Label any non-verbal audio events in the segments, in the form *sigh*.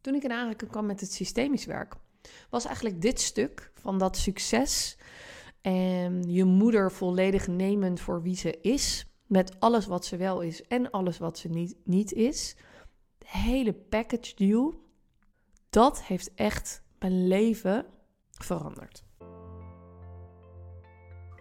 toen ik in aanraking kwam met het systemisch werk, was eigenlijk dit stuk van dat succes en je moeder volledig nemen voor wie ze is, met alles wat ze wel is en alles wat ze niet, niet is. De hele package deal, dat heeft echt mijn leven veranderd.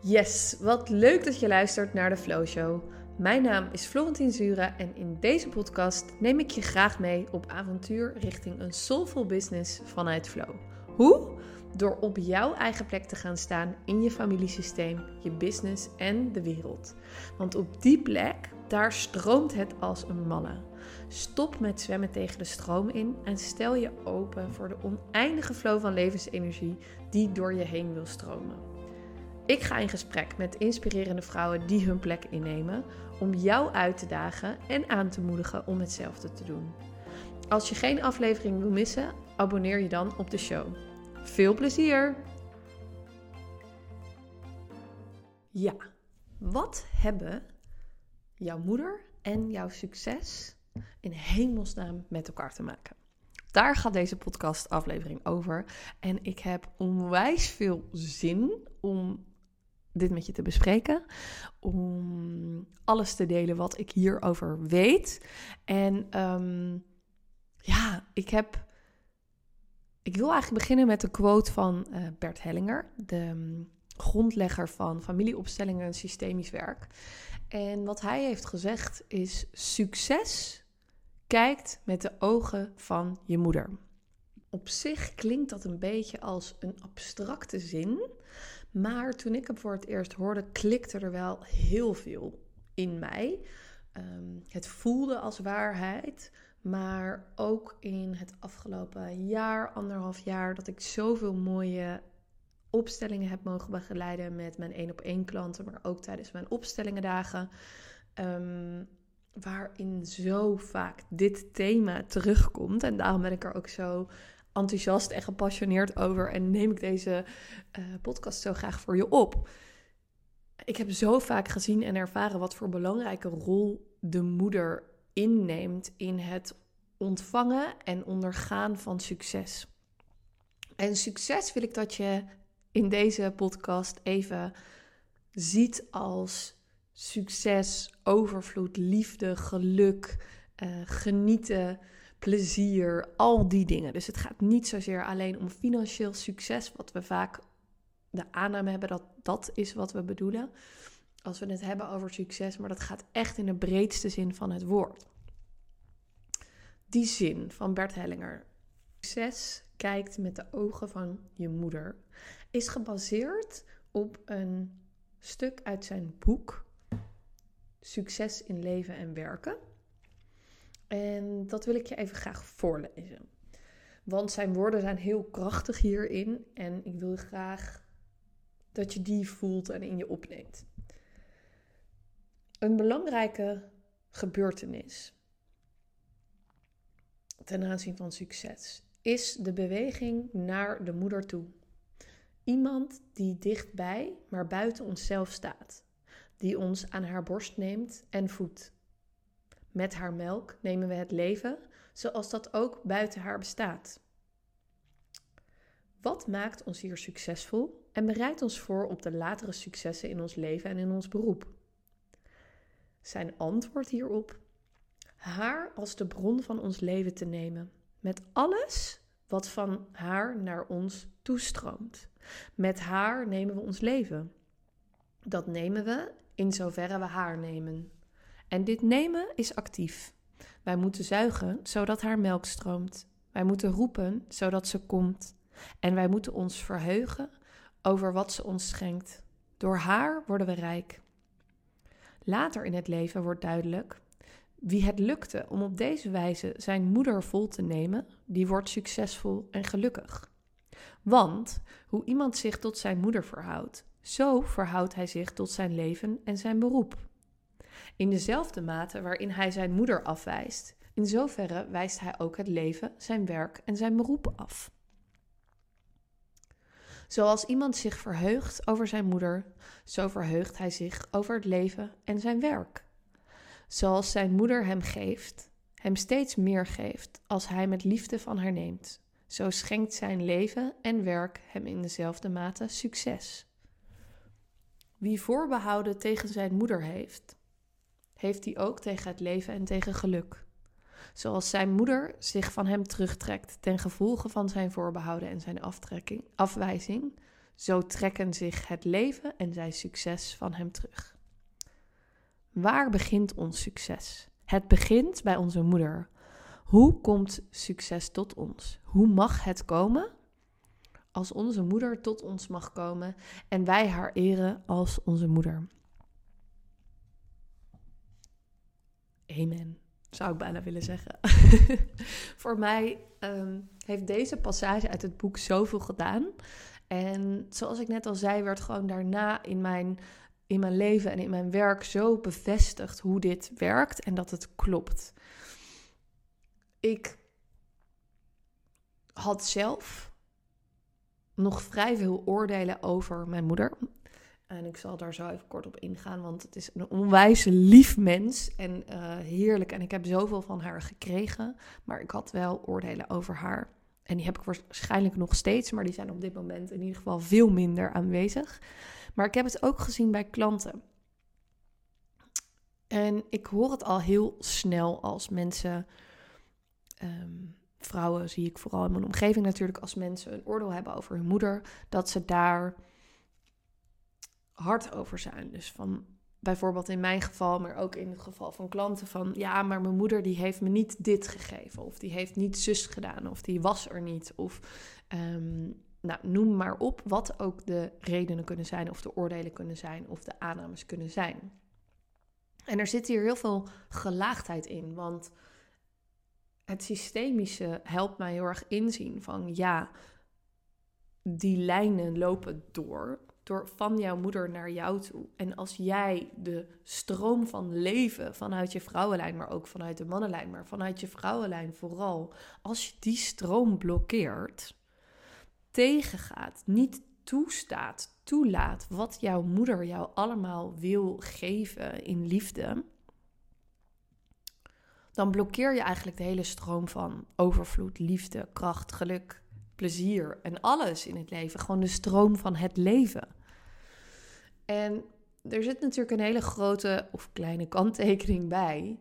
Yes, wat leuk dat je luistert naar de Flow Show. Mijn naam is Florentine Zura en in deze podcast neem ik je graag mee op avontuur richting een soulful business vanuit Flow. Hoe? Door op jouw eigen plek te gaan staan in je familiesysteem, je business en de wereld. Want op die plek, daar stroomt het als een malle. Stop met zwemmen tegen de stroom in en stel je open voor de oneindige flow van levensenergie die door je heen wil stromen. Ik ga in gesprek met inspirerende vrouwen die hun plek innemen om jou uit te dagen en aan te moedigen om hetzelfde te doen. Als je geen aflevering wil missen, abonneer je dan op de show. Veel plezier! Ja, wat hebben jouw moeder en jouw succes in hemelsnaam met elkaar te maken? Daar gaat deze podcast-aflevering over. En ik heb onwijs veel zin om dit met je te bespreken. Om alles te delen wat ik hierover weet. En ehm, ja, ik heb. Ik wil eigenlijk beginnen met de quote van uh, Bert Hellinger, de um, grondlegger van familieopstellingen en systemisch werk. En wat hij heeft gezegd is: succes kijkt met de ogen van je moeder. Op zich klinkt dat een beetje als een abstracte zin, maar toen ik hem voor het eerst hoorde, klikte er wel heel veel in mij. Um, het voelde als waarheid, maar ook in het afgelopen jaar, anderhalf jaar, dat ik zoveel mooie opstellingen heb mogen begeleiden met mijn één op één klanten, maar ook tijdens mijn opstellingendagen. Um, waarin zo vaak dit thema terugkomt. En daarom ben ik er ook zo enthousiast en gepassioneerd over en neem ik deze uh, podcast zo graag voor je op. Ik heb zo vaak gezien en ervaren wat voor belangrijke rol de moeder inneemt in het ontvangen en ondergaan van succes. En succes wil ik dat je in deze podcast even ziet als succes, overvloed, liefde, geluk, uh, genieten, plezier, al die dingen. Dus het gaat niet zozeer alleen om financieel succes, wat we vaak de aanname hebben dat dat is wat we bedoelen. Als we het hebben over succes, maar dat gaat echt in de breedste zin van het woord. Die zin van Bert Hellinger. Succes kijkt met de ogen van je moeder. Is gebaseerd op een stuk uit zijn boek Succes in leven en werken. En dat wil ik je even graag voorlezen. Want zijn woorden zijn heel krachtig hierin en ik wil graag dat je die voelt en in je opneemt. Een belangrijke gebeurtenis ten aanzien van succes is de beweging naar de moeder toe. Iemand die dichtbij, maar buiten onszelf staat, die ons aan haar borst neemt en voedt. Met haar melk nemen we het leven zoals dat ook buiten haar bestaat. Wat maakt ons hier succesvol en bereidt ons voor op de latere successen in ons leven en in ons beroep? Zijn antwoord hierop: haar als de bron van ons leven te nemen, met alles wat van haar naar ons toestroomt. Met haar nemen we ons leven. Dat nemen we in zoverre we haar nemen. En dit nemen is actief. Wij moeten zuigen zodat haar melk stroomt. Wij moeten roepen zodat ze komt. En wij moeten ons verheugen over wat ze ons schenkt. Door haar worden we rijk. Later in het leven wordt duidelijk wie het lukte om op deze wijze zijn moeder vol te nemen, die wordt succesvol en gelukkig. Want hoe iemand zich tot zijn moeder verhoudt, zo verhoudt hij zich tot zijn leven en zijn beroep. In dezelfde mate waarin hij zijn moeder afwijst, in zoverre wijst hij ook het leven, zijn werk en zijn beroep af. Zoals iemand zich verheugt over zijn moeder, zo verheugt hij zich over het leven en zijn werk. Zoals zijn moeder hem geeft hem steeds meer geeft als hij met liefde van haar neemt. Zo schenkt zijn leven en werk hem in dezelfde mate succes. Wie voorbehouden tegen zijn moeder heeft, heeft hij ook tegen het leven en tegen geluk. Zoals zijn moeder zich van hem terugtrekt ten gevolge van zijn voorbehouden en zijn aftrekking, afwijzing, zo trekken zich het leven en zijn succes van hem terug. Waar begint ons succes? Het begint bij onze moeder. Hoe komt succes tot ons? Hoe mag het komen? Als onze moeder tot ons mag komen en wij haar eren als onze moeder. Amen, zou ik bijna willen zeggen. *laughs* Voor mij um, heeft deze passage uit het boek zoveel gedaan. En zoals ik net al zei, werd gewoon daarna in mijn, in mijn leven en in mijn werk zo bevestigd hoe dit werkt en dat het klopt. Ik had zelf nog vrij veel oordelen over mijn moeder. En ik zal daar zo even kort op ingaan, want het is een onwijs lief mens en uh, heerlijk. En ik heb zoveel van haar gekregen, maar ik had wel oordelen over haar. En die heb ik waarschijnlijk nog steeds, maar die zijn op dit moment in ieder geval veel minder aanwezig. Maar ik heb het ook gezien bij klanten. En ik hoor het al heel snel als mensen, ehm, vrouwen zie ik vooral in mijn omgeving natuurlijk, als mensen een oordeel hebben over hun moeder, dat ze daar hard over zijn. Dus van bijvoorbeeld in mijn geval, maar ook in het geval van klanten van ja, maar mijn moeder die heeft me niet dit gegeven of die heeft niet zus gedaan of die was er niet of ehm, nou, noem maar op wat ook de redenen kunnen zijn of de oordelen kunnen zijn of de aannames kunnen zijn. En er zit hier heel veel gelaagdheid in, want het systemische helpt mij heel erg inzien van ja, die lijnen lopen door door van jouw moeder naar jou toe. En als jij de stroom van leven vanuit je vrouwenlijn, maar ook vanuit de mannenlijn, maar vanuit je vrouwenlijn vooral, als je die stroom blokkeert, tegengaat, niet toestaat, toelaat wat jouw moeder jou allemaal wil geven in liefde, dan blokkeer je eigenlijk de hele stroom van overvloed, liefde, kracht, geluk, plezier en alles in het leven. Gewoon de stroom van het leven. En er zit natuurlijk een hele grote of kleine kanttekening bij.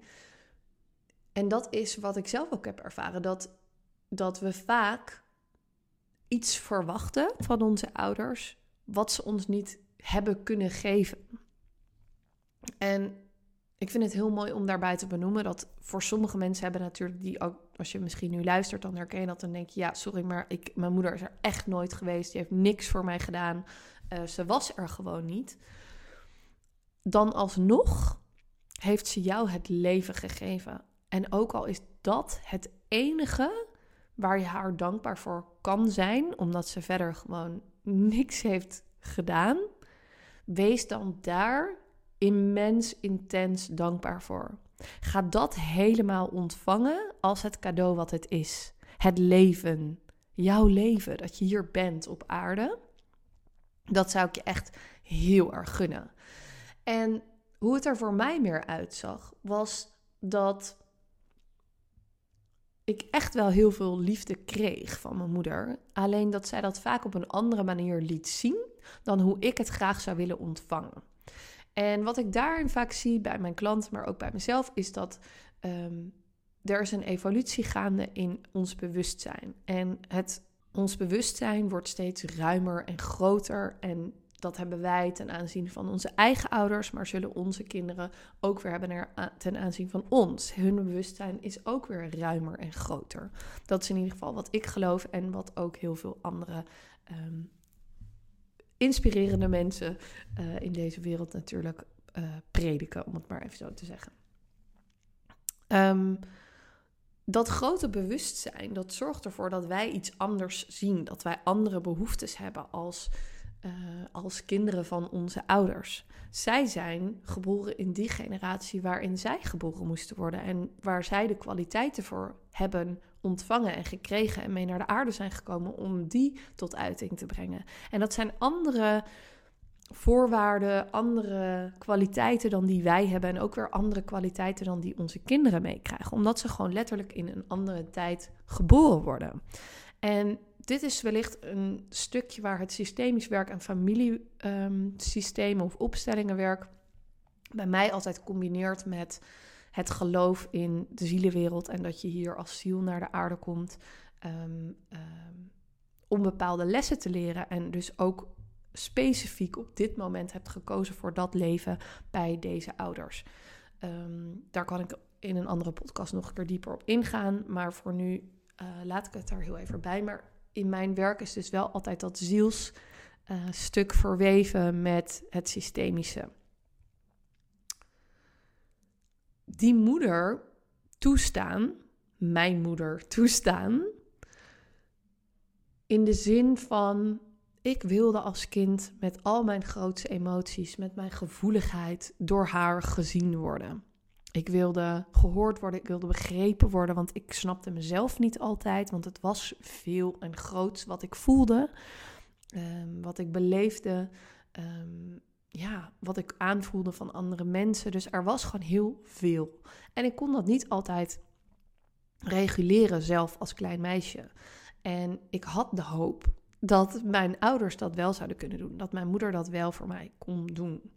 En dat is wat ik zelf ook heb ervaren: dat, dat we vaak iets verwachten van onze ouders wat ze ons niet hebben kunnen geven. En ik vind het heel mooi om daarbij te benoemen dat voor sommige mensen hebben natuurlijk die ook, als je misschien nu luistert, dan herken je dat. Dan denk je, ja, sorry, maar ik, mijn moeder is er echt nooit geweest. Die heeft niks voor mij gedaan. Uh, ze was er gewoon niet. Dan alsnog heeft ze jou het leven gegeven. En ook al is dat het enige waar je haar dankbaar voor kan zijn, omdat ze verder gewoon niks heeft gedaan, wees dan daar immens intens dankbaar voor. Ga dat helemaal ontvangen als het cadeau wat het is. Het leven, jouw leven, dat je hier bent op aarde. Dat zou ik je echt heel erg gunnen. En hoe het er voor mij meer uitzag, was dat ik echt wel heel veel liefde kreeg van mijn moeder. Alleen dat zij dat vaak op een andere manier liet zien dan hoe ik het graag zou willen ontvangen. En wat ik daarin vaak zie bij mijn klanten, maar ook bij mezelf, is dat ehm, er is een evolutie gaande in ons bewustzijn. En het, ons bewustzijn wordt steeds ruimer en groter. En dat hebben wij ten aanzien van onze eigen ouders, maar zullen onze kinderen ook weer hebben ten aanzien van ons. Hun bewustzijn is ook weer ruimer en groter. Dat is in ieder geval wat ik geloof en wat ook heel veel andere ehm, inspirerende mensen uh, in deze wereld natuurlijk uh, prediken, om het maar even zo te zeggen. Um, dat grote bewustzijn, dat zorgt ervoor dat wij iets anders zien, dat wij andere behoeftes hebben als, uh, als kinderen van onze ouders. Zij zijn geboren in die generatie waarin zij geboren moesten worden en waar zij de kwaliteiten voor hebben ontvangen en gekregen en mee naar de aarde zijn gekomen om die tot uiting te brengen. En dat zijn andere voorwaarden, andere kwaliteiten dan die wij hebben. En ook weer andere kwaliteiten dan die onze kinderen meekrijgen. Omdat ze gewoon letterlijk in een andere tijd geboren worden. En dit is wellicht een stukje waar het systemisch werk en familiesystemen um, of opstellingenwerk bij mij altijd combineert met het geloof in de zielenwereld en dat je hier als ziel naar de aarde komt um, um, om bepaalde lessen te leren en dus ook specifiek op dit moment hebt gekozen voor dat leven bij deze ouders. daar kan ik in een andere podcast nog een keer dieper op ingaan, maar voor nu uh, laat ik het daar heel even bij. Maar in mijn werk is dus wel altijd dat zielsstuk uh, verweven met het systemische. Die moeder toestaan, mijn moeder toestaan, in de zin van ik wilde als kind met al mijn grootste emoties, met mijn gevoeligheid door haar gezien worden. Ik wilde gehoord worden, ik wilde begrepen worden, want ik snapte mezelf niet altijd, want het was veel en groot wat ik voelde, um, wat ik beleefde, um, ja, wat ik aanvoelde van andere mensen. Dus er was gewoon heel veel. En ik kon dat niet altijd reguleren zelf als klein meisje. En ik had de hoop dat mijn ouders dat wel zouden kunnen doen, dat mijn moeder dat wel voor mij kon doen.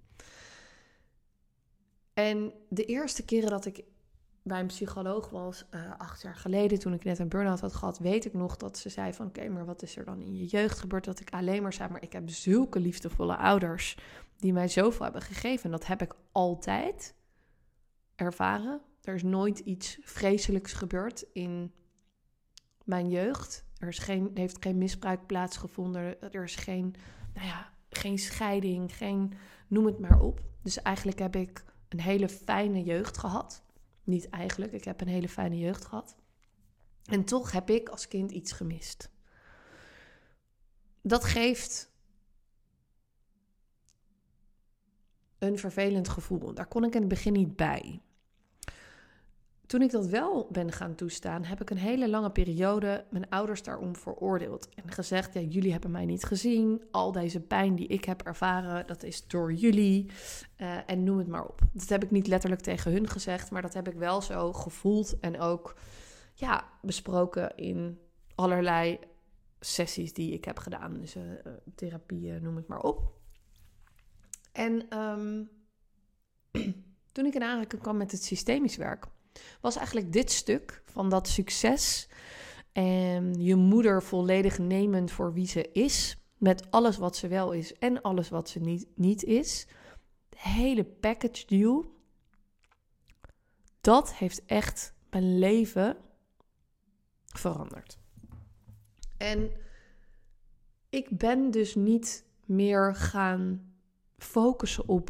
En de eerste keren dat ik bij een psycholoog was, uh, acht jaar geleden, toen ik net een burn-out had gehad, weet ik nog dat ze zei van, oké, maar wat is er dan in je jeugd gebeurd? Dat ik alleen maar zei, maar ik heb zulke liefdevolle ouders die mij zoveel hebben gegeven. En dat heb ik altijd ervaren. Er is nooit iets vreselijks gebeurd in mijn jeugd. Er is geen, heeft geen misbruik plaatsgevonden. Er is geen, nou ja, geen scheiding, geen, noem het maar op. Dus eigenlijk heb ik een hele fijne jeugd gehad. Niet eigenlijk, ik heb een hele fijne jeugd gehad. En toch heb ik als kind iets gemist. Dat geeft een vervelend gevoel. Daar kon ik in het begin niet bij. Toen ik dat wel ben gaan toestaan, heb ik een hele lange periode mijn ouders daarom veroordeeld. En gezegd, ja, jullie hebben mij niet gezien. Al deze pijn die ik heb ervaren, dat is door jullie. Uh, en noem het maar op. Dat heb ik niet letterlijk tegen hun gezegd, maar dat heb ik wel zo gevoeld en ook ja, besproken in allerlei sessies die ik heb gedaan. Dus uh, therapie, noem het maar op. En um, *clears throat* toen ik in aanraking kwam met het systemisch werk was eigenlijk dit stuk van dat succes en je moeder volledig nemen voor wie ze is, met alles wat ze wel is en alles wat ze niet, niet is. De hele package deal. Dat heeft echt mijn leven veranderd. En ik ben dus niet meer gaan focussen op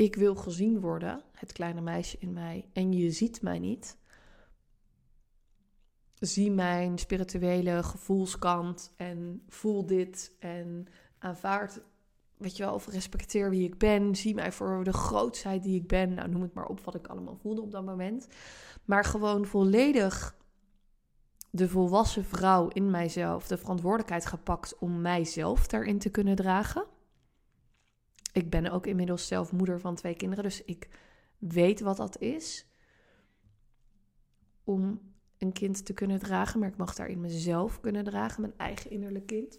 ik wil gezien worden, het kleine meisje in mij, en je ziet mij niet. Zie mijn spirituele gevoelskant en voel dit en aanvaard, weet je wel, of respecteer wie ik ben. Zie mij voor de grootheid die ik ben. Nou, noem het maar op wat ik allemaal voelde op dat moment. Maar gewoon volledig de volwassen vrouw in mijzelf de verantwoordelijkheid gepakt om mijzelf daarin te kunnen dragen ik ben ook inmiddels zelf moeder van twee kinderen, dus ik weet wat dat is om een kind te kunnen dragen, maar ik mag daarin mezelf kunnen dragen, mijn eigen innerlijk kind.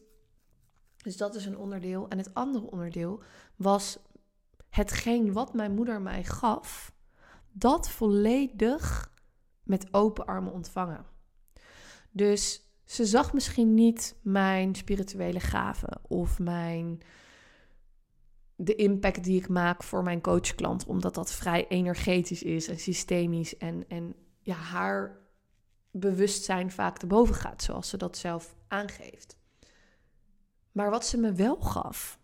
Dus dat is een onderdeel. En het andere onderdeel was hetgeen wat mijn moeder mij gaf, dat volledig met open armen ontvangen. Dus ze zag misschien niet mijn spirituele gaven of mijn de impact die ik maak voor mijn coachklant, omdat dat vrij energetisch is en systemisch en, en ja, haar bewustzijn vaak te boven gaat, zoals ze dat zelf aangeeft. Maar wat ze me wel gaf,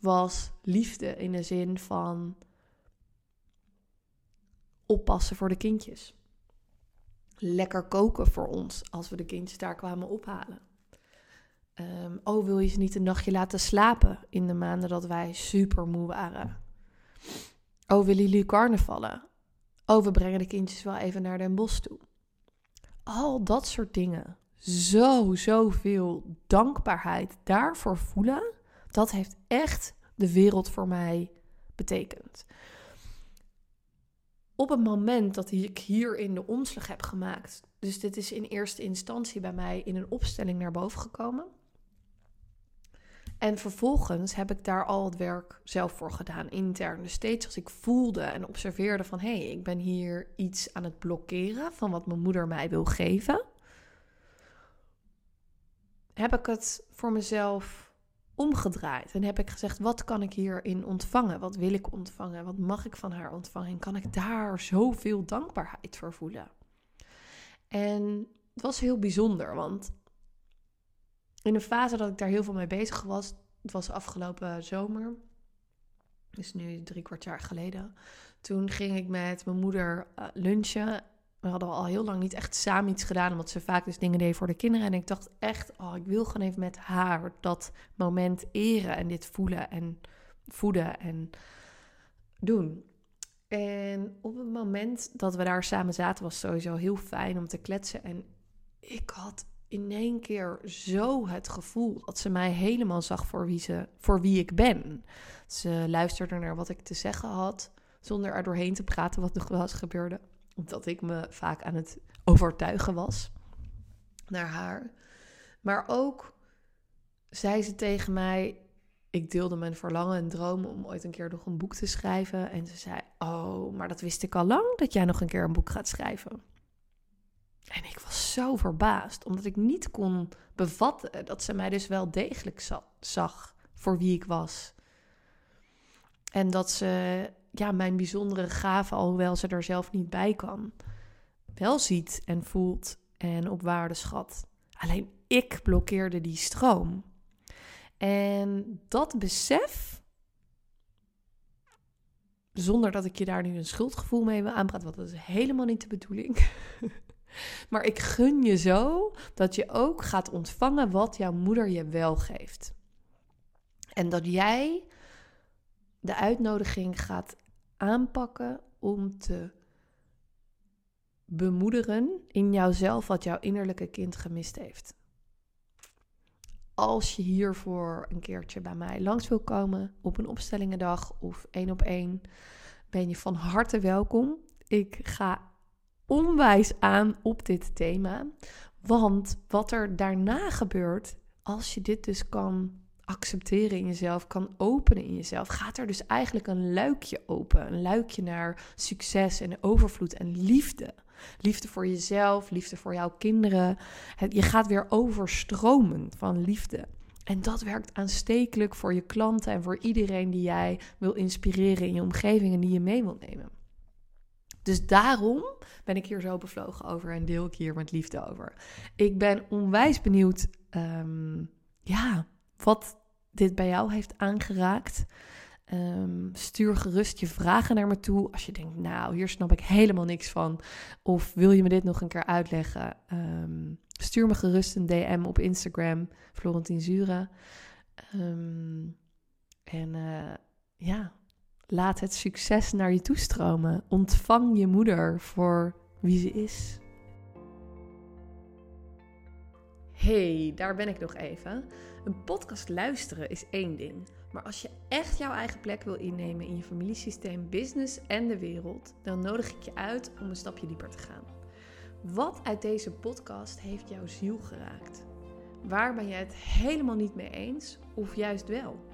was liefde in de zin van oppassen voor de kindjes. Lekker koken voor ons als we de kindjes daar kwamen ophalen. Um, oh, wil je ze niet een nachtje laten slapen in de maanden dat wij super moe waren? Oh, willen jullie carnavallen? Oh, we brengen de kindjes wel even naar Den Bosch toe. Al dat soort dingen. Zo, zoveel dankbaarheid daarvoor voelen. Dat heeft echt de wereld voor mij betekent. Op het moment dat ik hierin de omslag heb gemaakt, dus dit is in eerste instantie bij mij in een opstelling naar boven gekomen. En vervolgens heb ik daar al het werk zelf voor gedaan, intern. Dus steeds als ik voelde en observeerde van... hé, hey, ik ben hier iets aan het blokkeren van wat mijn moeder mij wil geven... heb ik het voor mezelf omgedraaid. En heb ik gezegd, wat kan ik hierin ontvangen? Wat wil ik ontvangen? Wat mag ik van haar ontvangen? En kan ik daar zoveel dankbaarheid voor voelen? En het was heel bijzonder, want in een fase dat ik daar heel veel mee bezig was, het was afgelopen zomer, dus nu drie kwart jaar geleden. Toen ging ik met mijn moeder uh, lunchen. We hadden al heel lang niet echt samen iets gedaan, omdat ze vaak dus dingen deed voor de kinderen. En ik dacht echt, oh, ik wil gewoon even met haar dat moment eren en dit voelen en voeden en doen. En op het moment dat we daar samen zaten, was sowieso heel fijn om te kletsen. En ik had in één keer zo het gevoel dat ze mij helemaal zag voor wie, ze, voor wie ik ben. Ze luisterde naar wat ik te zeggen had, zonder er doorheen te praten wat wel eens gebeurde. Omdat ik me vaak aan het overtuigen was naar haar. Maar ook zei ze tegen mij: Ik deelde mijn verlangen en dromen om ooit een keer nog een boek te schrijven. En ze zei: Oh, maar dat wist ik al lang dat jij nog een keer een boek gaat schrijven. En ik was zo verbaasd, omdat ik niet kon bevatten dat ze mij dus wel degelijk zag voor wie ik was. En dat ze ja, mijn bijzondere gaven, alhoewel ze er zelf niet bij kan, wel ziet en voelt en op waarde schat. Alleen ik blokkeerde die stroom. En dat besef, zonder dat ik je daar nu een schuldgevoel mee wil want dat is helemaal niet de bedoeling. *laughs* Maar ik gun je zo dat je ook gaat ontvangen wat jouw moeder je wel geeft. En dat jij de uitnodiging gaat aanpakken om te bemoederen in jouzelf wat jouw innerlijke kind gemist heeft. Als je hiervoor een keertje bij mij langs wil komen op een opstellingendag of één op één, ben je van harte welkom. Ik ga onwijs aan op dit thema. Want wat er daarna gebeurt, als je dit dus kan accepteren in jezelf, kan openen in jezelf, gaat er dus eigenlijk een luikje open. Een luikje naar succes en overvloed en liefde. Liefde voor jezelf, liefde voor jouw kinderen. Je gaat weer overstromen van liefde. En dat werkt aanstekelijk voor je klanten en voor iedereen die jij wil inspireren in je omgeving en die je mee wil nemen. Dus daarom ben ik hier zo bevlogen over en deel ik hier met liefde over. Ik ben onwijs benieuwd, ehm, ja, wat dit bij jou heeft aangeraakt. Ehm, stuur gerust je vragen naar me toe. Als je denkt, nou, hier snap ik helemaal niks van. Of wil je me dit nog een keer uitleggen? Ehm, stuur me gerust een DM op Instagram, Florentine Zura. en uh, ja, Laat het succes naar je toestromen. Ontvang je moeder voor wie ze is. Hey, daar ben ik nog even. Een podcast luisteren is één ding. Maar als je echt jouw eigen plek wil innemen in je familiesysteem, business en de wereld, dan nodig ik je uit om een stapje dieper te gaan. Wat uit deze podcast heeft jouw ziel geraakt? Waar ben je het helemaal niet mee eens of juist wel?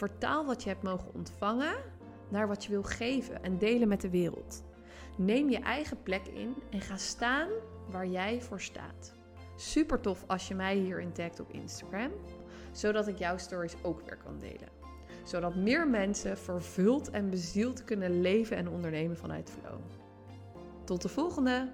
Vertaal wat je hebt mogen ontvangen naar wat je wil geven en delen met de wereld. Neem je eigen plek in en ga staan waar jij voor staat. Super tof als je mij hierin tagt op Instagram, zodat ik jouw stories ook weer kan delen. Zodat meer mensen vervuld en bezield kunnen leven en ondernemen vanuit flow. Tot de volgende!